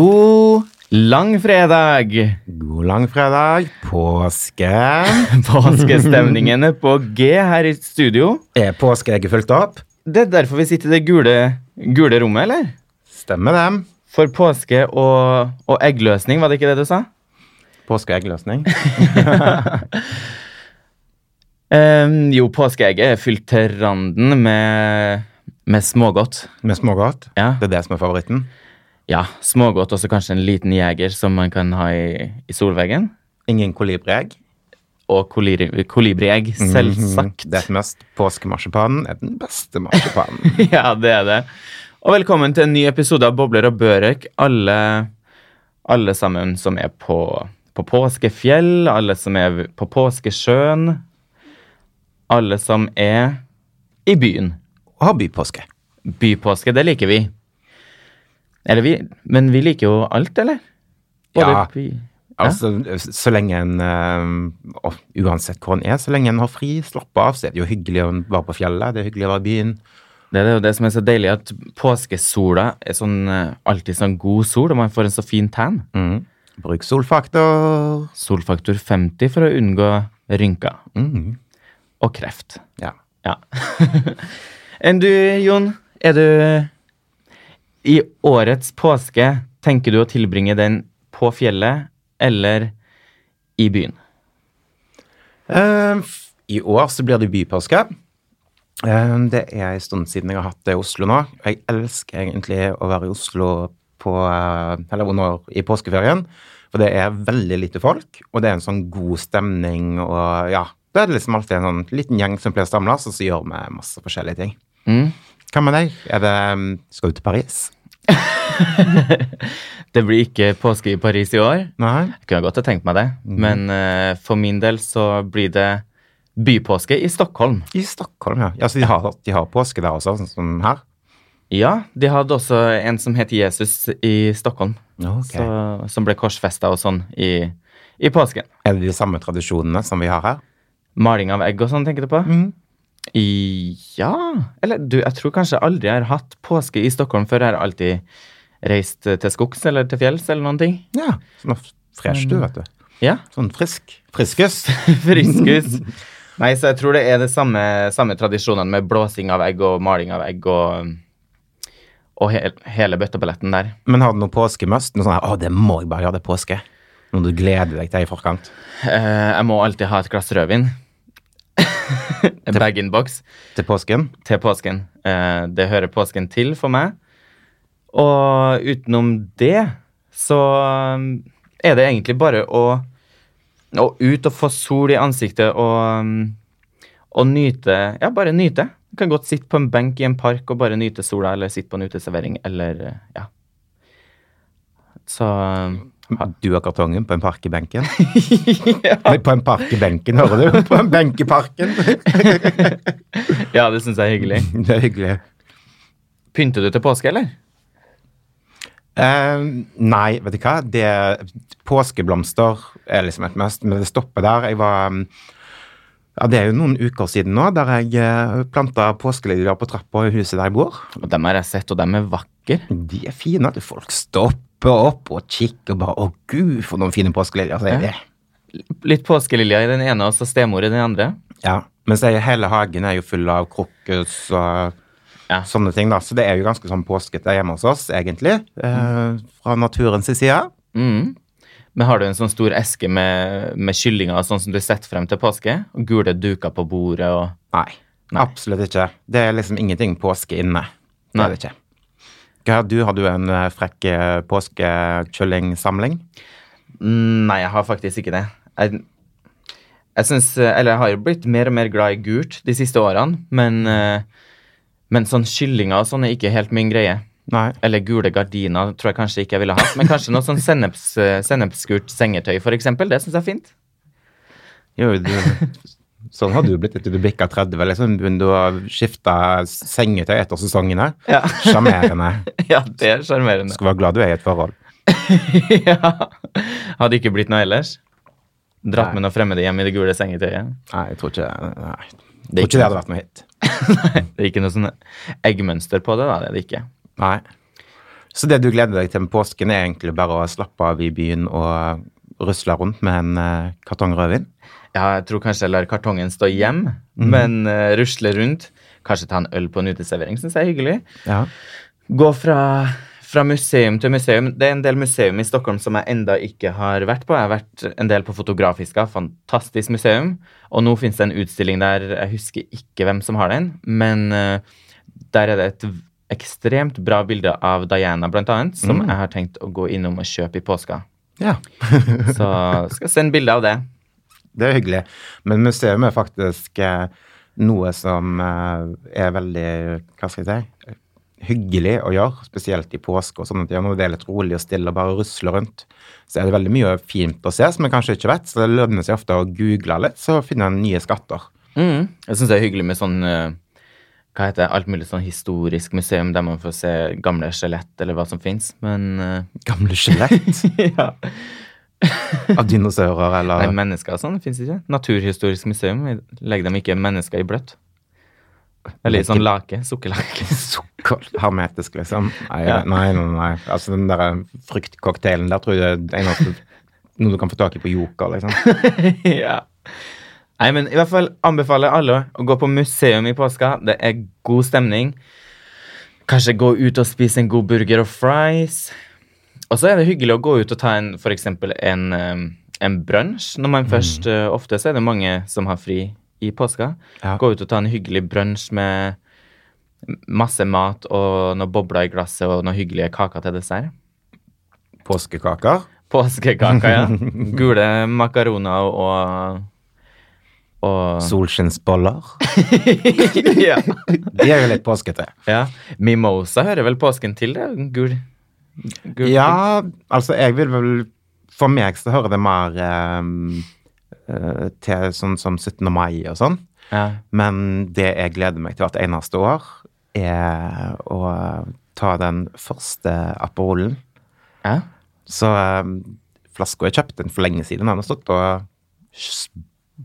God langfredag! God langfredag, påske. Påskestemningen er på G her i studio. Er påskeegget fulgt opp? Det er derfor vi sitter i det gule, gule rommet, eller? Stemmer det. For påske og, og eggløsning, var det ikke det du sa? Påske og eggløsning. Um, jo, påskeegget er fylt til randen med, med smågodt. Med smågodt. Ja. Det er det som er favoritten. Ja, smågodt og så kanskje en liten jeger som man kan ha i, i solveggen. Ingen kolibriegg. Og kolibri- kolibriegg, selvsagt. Det er mest påskemarsipanen er den beste marsipanen. ja, det er det. Og velkommen til en ny episode av Bobler og Børek. Alle, alle sammen som er på, på påskefjell, alle som er på påskesjøen, alle som er i byen. Og har bypåske. Bypåske, det liker vi. Eller vi, men vi liker jo alt, eller? Ja. by- Altså, så lenge en uh, Uansett hvor en er, så lenge en har fri, slapper av, så er det jo hyggelig å være på fjellet. Det er hyggelig å være i byen. Det er jo det som er så deilig, at påskesola er sånn, eh, alltid sånn god sol, og man får en så fin tan. Mm. Bruk solfaktor. Solfaktor 50 for å unngå rynker Mm. og kreft. Ja. Ja. Enn du, Jon? Er du I årets påske, tenker du å tilbringe den på fjellet eller i byen? Uh, I år så blir det bypåske. Eh, det er en stund siden jeg har hatt det i Oslo nå. Jeg elsker egentlig å være i Oslo på, eh, eller under, i påskeferien. For det er veldig lite folk, og det er en sånn god stemning. og ja, Det er liksom alltid en sånn liten gjeng som pleier å samles, og så gjør vi masse forskjellige ting. Mm. Hva med deg? Er det, mm, skal du til Paris? Det blir ikke påske i Paris i år. Nei? Jeg kunne godt ha tenkt meg det, men uh, for min del så blir det bypåske i Stockholm. I Stockholm, ja. ja så de har, de har påske der også, sånn som her? Ja, de hadde også en som het Jesus i Stockholm, Ok. så, som ble korsfesta og sånn i, i påsken. Er det de samme tradisjonene som vi har her? Maling av egg og sånn, tenker du på? I, ja Eller du, jeg tror kanskje aldri jeg har hatt påske i Stockholm før. Jeg har alltid reist til skogs eller til fjells eller noen ting. Ja, sånn fresh du, vet du. Ja, Sånn frisk. Friskus. Friskus. Nei, så jeg tror det er det samme, samme tradisjonene med blåsing av egg og maling av egg og, og he, hele bøtteballetten der. Men har du noe påskemust? Noe sånn her, å, det må jeg bare gjøre, det er påske. Noe du gleder deg til i forkant. Eh, jeg må alltid ha et glass rødvin. bag-in-box Til påsken? til påsken. Eh, det hører påsken til for meg. Og utenom det så um, er det egentlig bare å, å ut og få sol i ansiktet og, um, og nyte Ja, bare nyte. Du kan godt sitte på en benk i en park og bare nyte sola, eller sitte på en uteservering, eller ja. Så um, Du og kartongen på en park i benken? Nei, på en park i benken, hører du? På en benkeparken. Ja, det syns jeg er hyggelig. det er hyggelig. Pynter du til påske, eller? Eh, nei, vet du hva? Det, påskeblomster er liksom et must, men det stopper der. Jeg var mm, ja, Det er jo noen uker siden nå der jeg eh, planta påskeliljer på trappa i huset der jeg bor. Og dem har jeg sett, og dem er vakre. De er fine. folk Folk stopper opp og kikker og bare Å, gud, for noen fine påskeliljer. Altså, Ja. det- Litt påskeliljer i den ene og så stemor i den andre. Ja, mens hele hagen er jo full av krokus og Ja. sånne ting, da. Så det er jo ganske sånn påskete hjemme hos oss, egentlig. Eh, fra naturens side. Mm. Men har du en sånn stor eske med, med kyllinger sånn som du setter frem til påske? Og gule duker på bordet og Nei, Nei. absolutt ikke. Det er liksom ingenting påske inne. Det er det ikke. Har du? hadde jo en eh, frekk eh, påskekyllingsamling? Mm, Nei, jeg har faktisk ikke det. Jeg, jeg syns Eller jeg har jo blitt mer og mer glad i gult de siste årene, men, eh, men sånn kyllinger og sånn er ikke helt min greie. Nei. Eller gule gardiner tror jeg kanskje ikke jeg ville hatt. Men kanskje noe sånn senneps, eh, sennepsgult sengetøy, eksempel. Det syns jeg er fint. Jo, du, sånn har du blitt etter du bikka 30. Liksom du å skifte sengetøy etter sesongene. Ja, Sjarmerende. ja det er sjarmerende. Skal være glad du er i et forhold. ja. Hadde ikke blitt noe ellers. Dratt Nei. med noe fremmede hjem i det gule sengetøyet. Nei, jeg tror ikke nei. Det tror ikke det hadde vært noe hit. Det er ikke noe sånn eggmønster på det, da. Det er det ikke. Nei. Så det du gleder deg til med påsken, er egentlig bare å slappe av i byen og rusle rundt med en eh, kartong rødvin? Ja, jeg tror kanskje jeg lar kartongen stå hjem, men uh, rusle rundt. Kanskje ta en øl på en uteservering, syns jeg er hyggelig. Ja. Gå fra, fra museum til museum. Det er en del museum i Stockholm som jeg enda ikke har vært på. Jeg har vært en del på Fotografiska, fantastisk museum. Og nå finnes det en utstilling der, jeg husker ikke hvem som har den, men uh, der er det et ekstremt bra bilde av Diana, blant annet, som jeg har tenkt å gå innom og kjøpe i påska. ja. Så skal jeg sende bilde av det. Det er hyggelig. Men museum er faktisk eh, noe som eh, er veldig, hva skal jeg si, hyggelig å gjøre, spesielt i påske og sånn at når det er litt rolig og stille og bare rusler rundt, så er det veldig mye fint å se som jeg kanskje ikke vet, så det lønner seg ofte å google litt, så finner en nye skatter. Mm. Jeg syns det er hyggelig med sånn eh, hva heter det, alt mulig sånn historisk museum der man får se gamle skjelett eller hva som fins, men Gamle skjelett ja. av dinosaurer eller Nei, mennesker og sånn fins ikke. Naturhistorisk museum legger dem ikke mennesker i bløtt. Eller i sånn lake. Sukkerlake. sukker, hermetisk, liksom. Nei, Ja. nei, nei, nei. Altså den der fruktcocktailen der tror jeg det er noe, noe du kan få tak i på Joker, liksom. ja. Nei, men i hvert fall anbefaler alle å gå på museum i påska. Det er god stemning. Kanskje gå ut og spise en god burger og fries. Og så er det hyggelig å gå ut og ta en, eksempel en, en brunsj. Når man først mm. Ofte så er det mange som har fri i påska. Ja. Gå ut og ta en hyggelig brunsj med masse mat og noen bobler i glasset og noen hyggelige kaker til dessert. Påskekaker. Påskekaker, ja. Gule makaroner og og Solskinnsboller. ja. De er jo litt påskete. ja. Mimosa hører vel påsken til, det? Gul, gul Ja, altså jeg vil vel For meg så hører det mer eh, til sånn som 17. mai og sånn. Ja. Men det jeg gleder meg til hvert eneste år, er å ta den første Aperolen. ja. Så um, flaska jeg kjøpte den for lenge siden. Den har stått og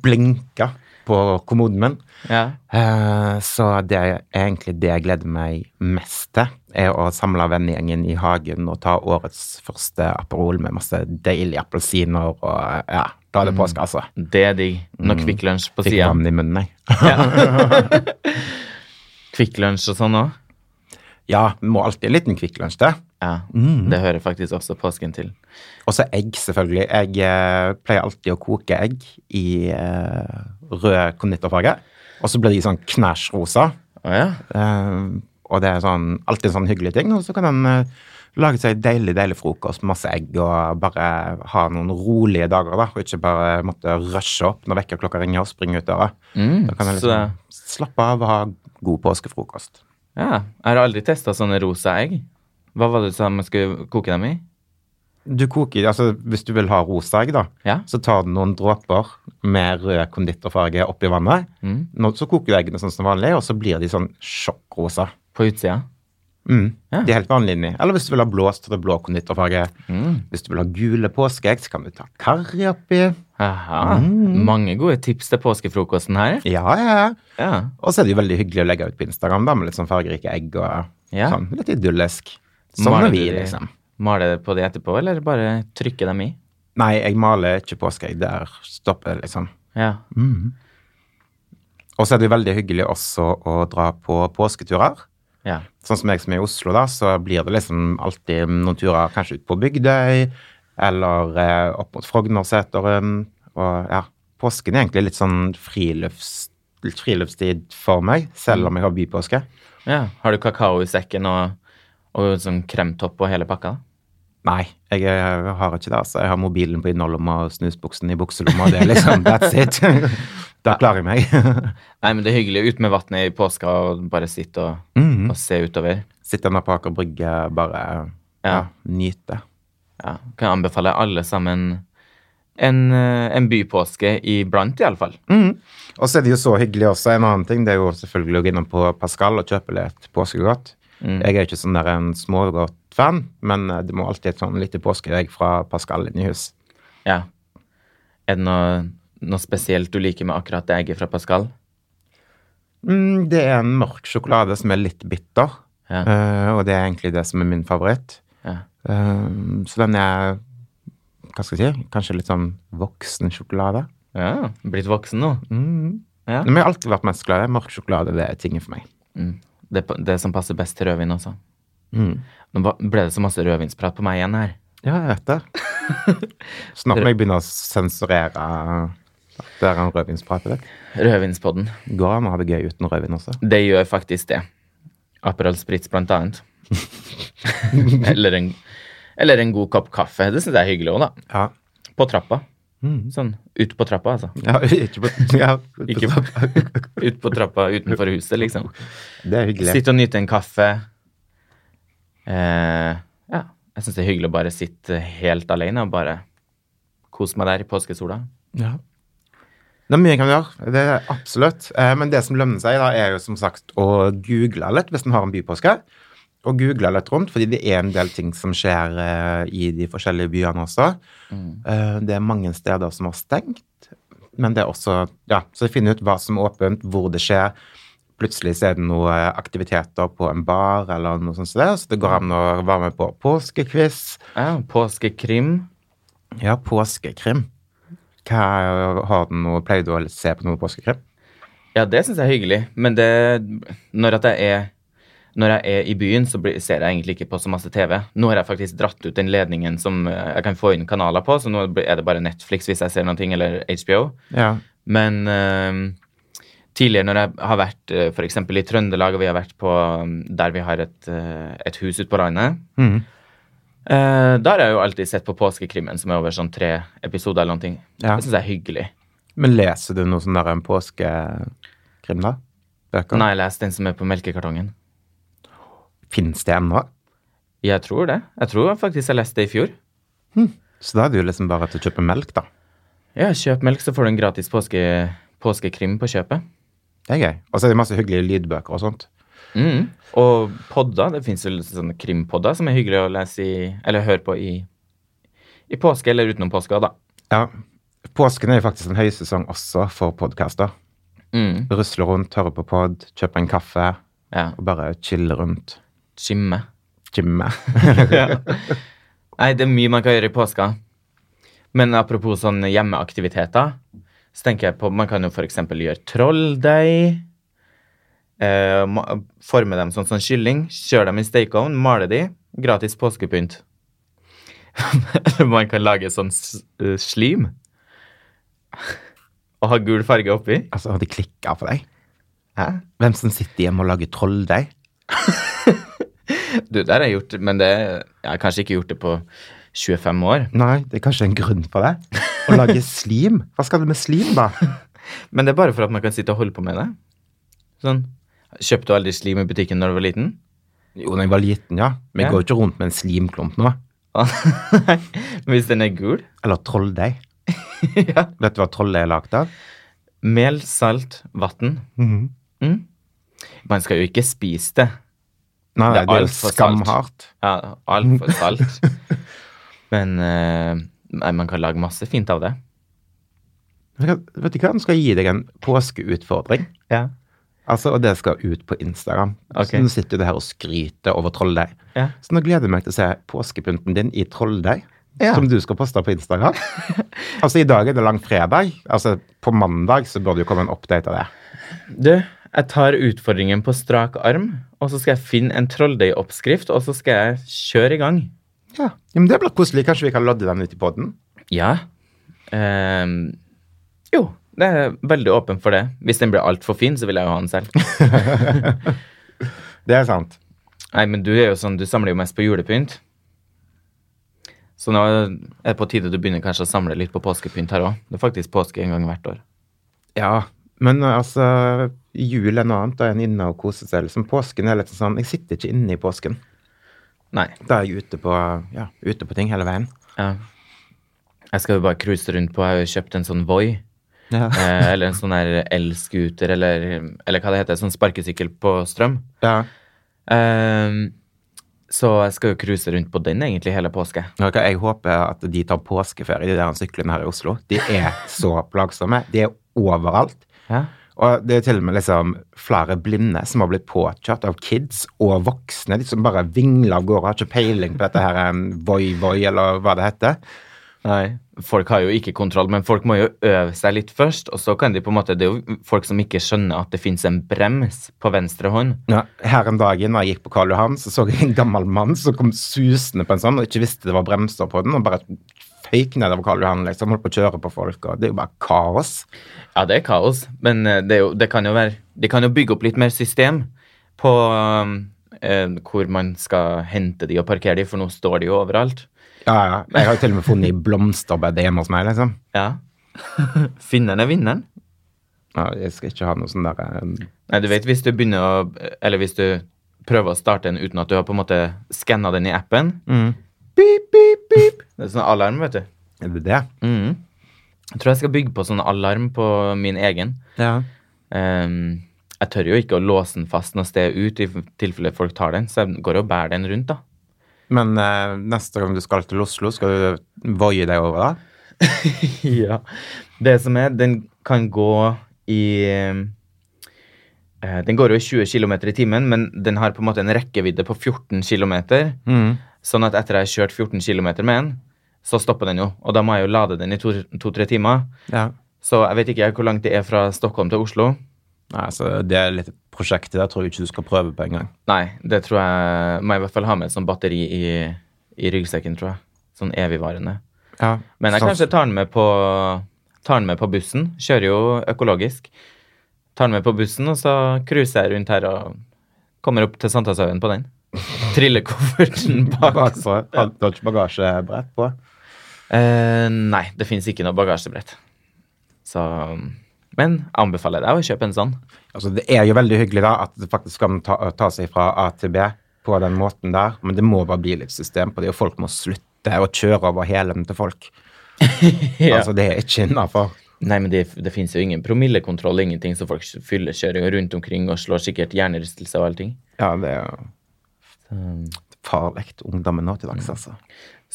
blinka på kommoden min. ja. Uh, så det er egentlig det jeg gleder meg mest til, er å samle vennegjengen i hagen og ta årets første Aperol med masse deilige appelsiner og ja, da er det påske, altså. Det er digg. Noe Kvikk Lunsj på Fikk sida. vann i munnen, jeg. Kvikk Lunsj og sånn òg. Ja, må alltid en liten Kvikk Lunsj til. Ja. Det hører faktisk også påsken til. Og så egg, selvfølgelig. Jeg eh, pleier alltid å koke egg i eh, rød konditorfarge. Og så blir de sånn knæsjrosa. Oh, ja. Eh, og det er sånn, alltid en sånn hyggelig ting. Og så kan en eh, lage seg deilig deilig frokost med masse egg og bare ha noen rolige dager. da, Og ikke bare måtte rushe opp når vekkerklokka ringer og springe ut døra. Mm, Da kan så, liksom slappe av og ha god påskefrokost. ja. Jeg har aldri testa sånne rosa egg. Hva var det du sa man skulle koke dem i? Du koker, altså Hvis du vil ha rosa egg, da, Ja. så tar du noen dråper med rød konditorfarge oppi vannet. Mm. Nå, så koker du eggene sånn som vanlig, og så blir de sånn sjokkrosa. På utsida? Mm. Ja. De er helt vanlige inni. Eller hvis du vil ha blå, så tar du blå konditorfarge. Mm. Hvis du vil ha gule påskeegg, så kan du ta karri oppi. Aha. Mange gode tips til påskefrokosten her. Ja, ja. Ja. Og så er det jo veldig hyggelig å legge ut på Instagram da, med litt sånn fargerike egg og Ja. sånn. Litt idyllisk. Sånn er vi, liksom. Maler på de etterpå, eller bare trykke dem i? Nei, jeg maler ikke påskeegg. Der stopper det, liksom. Ja. Og så er det jo veldig hyggelig også å dra på påsketurer. ja. Sånn som jeg som er i Oslo, da, så blir det liksom alltid noen turer kanskje ut på Bygdøy, eller eh, opp mot Frognerseteren. Og ja, påsken er egentlig litt sånn frilufts, friluftstid for meg, selv om jeg har bypåske. ja. Har du kakao i sekken og, og sånn kremtopp og hele pakka? Nei, jeg, har ikke det. altså. Jeg har mobilen på innerlomma og snusbuksen i bukselomma. Det er liksom, that's it. da klarer jeg meg. Nei, men det er hyggelig ut med vannet i påska og bare sitte og, Mhm. og se utover. Sitte der på Aker Brygge, bare ja. Ja. nyte. Ja. Kan jeg anbefale alle sammen en, eh, en bypåske iblant, iallfall. Mm. Og så er det jo så hyggelig også. En annen ting det er jo selvfølgelig å gå innom på Pascal og kjøpe litt påskegodt. Mm. Jeg er ikke sånn der en smågodt-fan, men eh, det må alltid et sånn lite påskeegg fra Pascal i hus. Ja. Er det noe, noe spesielt du liker med akkurat det egget fra Pascal? Mm, det er en mørk sjokolade som er litt bitter. Ja. uh, og det er egentlig det som er min favoritt. Ja. Uh, så den er hva skal jeg si, kanskje litt sånn voksen sjokolade. ja. Blitt voksen nå. Mm. Ja. Men jeg har alltid vært mest glad i mørk sjokolade. Det er tingen for meg. Mm. Det, det som passer best til rødvin også. Mm. Nå ble det så masse rødvinsprat på meg igjen her. Ja, jeg vet det. Snart må jeg begynne å sensurere det er en rødvinspratet ditt. Rødvinspodden. Går an å ha det gøy uten rødvin også. Det gjør faktisk det. Aperol Spritz blant annet. eller, en, eller en god kopp kaffe. Det syns jeg er hyggelig òg, da. Ja. På trappa. Mm. Sånn ut på trappa, altså. ja ikke på, ja, Ikke ut på trappa utenfor huset, liksom. Det er hyggelig. Sitte og nyte en kaffe. Eh, ja, jeg syns det er hyggelig å bare sitte helt alene og bare kose meg der i påskesola. Ja. Det er mye kan gjøre, det er absolutt. Eh, men det som lønner seg, da, er jo som sagt å google litt hvis en har en bypåske. Og googla litt rundt, fordi det er en del ting som skjer eh, i de forskjellige byene også. Eh, det er mange steder som har stengt, men det er også Ja, så finne ut hva som er åpent, hvor det skjer. Plutselig så er det noen aktiviteter på en bar eller noe sånt, det, så det går an å være med på påskekviss. Ja, påskekrim. Ja, påskekrim. Hva har du noe, Pleier du å se på noe påskekrim? Ja, det syns jeg er hyggelig, men det Når at jeg er når jeg er i byen, så ser jeg egentlig ikke på så masse TV. Nå har jeg faktisk dratt ut den ledningen som eh, jeg kan få inn kanaler på, så nå er det bare Netflix hvis jeg ser noe, eller HBO. Ja. Men uh, tidligere når jeg har vært uh, f.eks. i Trøndelag, og vi har vært på um, der vi har et, uh, et hus ute på landet, mm. Uh, da har jeg jo alltid sett på Påskekrimmen, som er over sånn tre episoder eller noe. Ja. Det syns jeg er hyggelig. Men leser du noe sånn der en påskekrim, da? Bøker? Nei, jeg leser den som er på melkekartongen. Fins det ennå? Jeg tror det. Jeg tror faktisk jeg leste det i fjor. Så da er det jo liksom bare til å kjøpe melk, da. Ja, kjøp melk, så får du en gratis påske, påskekrim på kjøpet. Det er gøy. Og så er det masse hyggelige lydbøker og sånt. Mm. Og podder. Det fins jo sånne krimpodder som er hyggelig å lese i Eller høre på i, i påske eller utenom påska, da. Ja. Påsken er jo faktisk en høysesong også for podkaster. Mm. Rusle rundt, høre på pod, kjøpe en kaffe Ja. og bare chille rundt. Skimme. Gymme. ja. Nei, det er mye man kan gjøre i påska. Men apropos sånne hjemmeaktiviteter, så tenker jeg på Man kan jo f.eks. gjøre trolldeig. Eh, forme dem sånn som kylling. Kjøre dem i stekeovn, male de. Gratis påskepynt. Man kan lage sånn eh, slim. Og ha gul farge oppi. Altså, har de klikka for deg? Hæ? Hvem som sitter hjemme og lager trolldeig? Du, det har jeg gjort, men det Jeg har kanskje ikke gjort det på 25 år. Nei, det er kanskje en grunn for det. Å lage slim? Hva skal du med slim, da? Men det er bare for at man kan sitte og holde på med det. Sånn. Kjøpte du aldri slim i butikken når du var liten? Jo, da jeg var liten, ja. Men jeg Ja. går ikke rundt med en slimklump nå. Men hvis den er gul Eller trolldeig. ja. Vet du hva trolldeig er lagd av? Mel, salt, vann. Mm. Man skal jo ikke spise det. Nei, Det det er er, for salt. skamhardt. Ja, Altfor salt. Men eh, nei, man kan lage masse fint av det. Vet du hva, nå skal jeg gi deg en påskeutfordring. Ja. Altså, Og det skal ut på Instagram. Okay. Så nå sitter du her og skryter over trolldeig. Ja. Så nå gleder jeg meg til å se påskepynten din i trolldeig. Ja. Som du skal poste på Instagram. altså, i dag er det langfredag. Altså, på mandag så bør det jo komme en update av det. Du, jeg tar utfordringen på strak arm, og så skal jeg finne en trolldeigoppskrift, og så skal jeg kjøre i gang. Ja, ja men Det blir koselig. Kanskje vi kan lodde den ut i poden? Ja. Um, jo, det er veldig åpen for det. Hvis den blir altfor fin, så vil jeg jo ha den selv. Det er sant. Nei, men du er jo sånn, du samler jo mest på julepynt. Så nå er det på tide du begynner kanskje å samle litt på påskepynt her òg. Det er faktisk påske en gang hvert år. Ja, men altså Jul er noe annet. Da er en inne og koser seg. Liksom, påsken er litt sånn Jeg sitter ikke inne i påsken. Nei. Da er jeg ute på, ja, ute på ting hele veien. Ja. Jeg skal jo bare cruise rundt på Jeg har jo kjøpt en sånn Voi. Ja. Eh, eller en sånn der elscooter, eller, eller hva det heter. Sånn sparkesykkel på strøm. ja. Ehm, så jeg skal jo cruise rundt på den egentlig hele påske. Ok, Jeg håper at de tar påskeferie, de der syklene her i Oslo. De er så plagsomme. De er overalt. Ja. Og det er til og med liksom flere blinde som har blitt påkjørt av kids og voksne. De som bare vingler av gårde, har ikke peiling på dette her en voi-voi, eller hva det heter. Nei, folk har jo ikke kontroll, men folk må jo øve seg litt først. Og så kan de på en måte, Det er jo folk som ikke skjønner at det fins en brems på venstre hånd. Ja, her en dag når jeg gikk på Karl Johan, så så jeg en gammel mann som kom susende på en sånn og ikke visste det var bremser på den, og bare føyk nedover Karl Johan, liksom. Holdt på å kjøre på folk, og det er jo bare kaos. Ja, det er kaos, men eh, det, jo, det kan jo være De kan jo bygge opp litt mer system på eh, hvor man skal hente de og parkere de, for nå står de jo overalt. Ja, ja. Jeg har jo til og med funnet i blomsterbedet hjemme hos meg, liksom. Ja. Finneren er vinneren. Ja, jeg skal ikke ha noe sånn der um, Nei, du vet hvis du begynner å Eller hvis du prøver å starte den uten at du har på en måte skanna den i appen mm. Beep, beep, beep. Det er sånn alarm, vet du. Er det det? Mhm. Jeg tror jeg skal bygge på sånn alarm på min egen. Ja. Um, jeg tør jo ikke å låse den fast noe sted ut i tilfelle folk tar den, så jeg går og bærer den rundt, da. Men uh, neste gang du skal til Oslo, skal du voie deg over da? ja. Det som er, den kan gå i uh, Den går jo i 20 km i timen, men den har på en måte en rekkevidde på 14 km. Mm. Sånn at etter jeg har kjørt 14 km med den, så stopper den jo. Og da må jeg jo lade den i to-tre to, timer. Ja. Så jeg vet ikke hvor langt det er fra Stockholm til Oslo. Nei, så det er litt prosjektet der tror jeg ikke du skal prøve på en gang. Nei, det tror jeg Må jeg i hvert fall ha med et sånt batteri i, i ryggsekken, tror jeg. Sånn evigvarende. Ja. Men jeg sånn- kanskje tar den med på Tar den med på bussen. Kjører jo økologisk. Tar den med på bussen, og så cruiser jeg rundt her og kommer opp til Sankthanshaugen på den. Trillekofferten bak. Bakpå. Hadde du ikke bagasjebrett på? Eh, nei, det fins ikke noe bagasjebrett. Så Men anbefaler deg å kjøpe en sånn. Altså, det er jo veldig hyggelig da, at det faktisk kan ta, ta seg fra A til B på den måten der, men det må bare bli litt system på det, og folk må slutte å kjøre over hælen til folk. Ja. Altså, det er ikke innafor. Nei, men det, det fins jo ingen promillekontroll, ingenting, så folk fyller kjører rundt omkring og slår sikkert hjernerystelse og allting. Ja, det er jo farlig, ungdommen nå til dags, altså.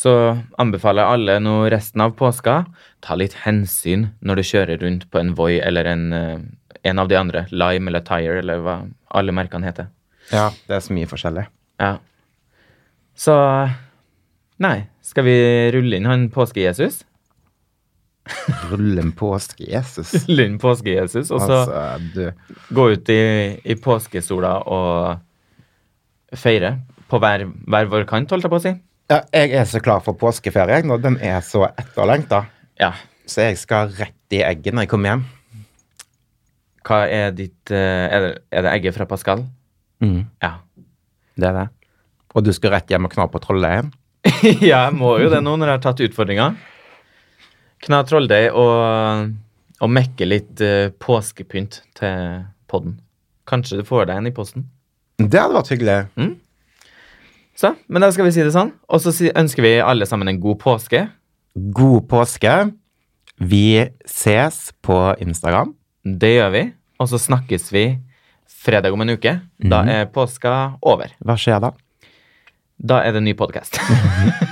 Så anbefaler jeg alle nå resten av påska, ta litt hensyn når du kjører rundt på en Voi eller en, eh, en av de andre, Lime eller Tire, eller hva alle merkene heter. Ja, det er så mye forskjellig. Ja. Så Nei, skal vi rulle inn han påske-Jesus? Rulle en påske, Jesus. Rulle inn påske-Jesus, og så Altså, du. gå ut i, i påskesola og feire på hver, hver vår kant, holdt jeg på å si. Ja, jeg er så klar for påskeferie når den er så etterlengta. Ja. Så jeg skal rett i egget når jeg kommer hjem. Hva er ditt eh, Er det, er det egget fra Pascal? Ja. Det er det. Og du skal rett hjem og kna på trolldeien? ja, jeg må jo det nå når jeg har tatt utfordringa. Kna trolldeig og, og mekke litt eh, påskepynt til podden. Kanskje du får deg en i posten. Det hadde vært hyggelig. Så, men da skal vi si det sånn. Og så ønsker vi alle sammen en god påske. God påske. Vi ses på Instagram. Det gjør vi. Og så snakkes vi fredag om en uke. Da er påska over. Hva skjer da? Da er det ny podkast.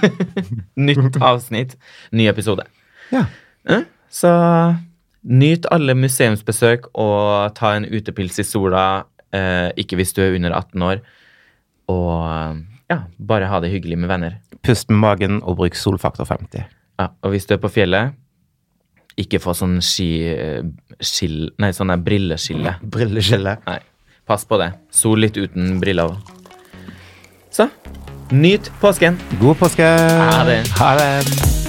Nytt avsnitt, ny episode. Ja. Eh, Så nyt alle museumsbesøk og ta en utepils i sola, ikke hvis du er under 18 år. Og ja, bare ha det hyggelig med venner. Pust med magen og bruk solfaktor 50. Ja, og hvis du er på fjellet, ikke få sånn ski... eh, skill- Nei, sånn der brilleskille. Brilleskille. Nei, pass på det. Sol litt uten briller. Så nyt påsken. God påske! Ha det. Ha det.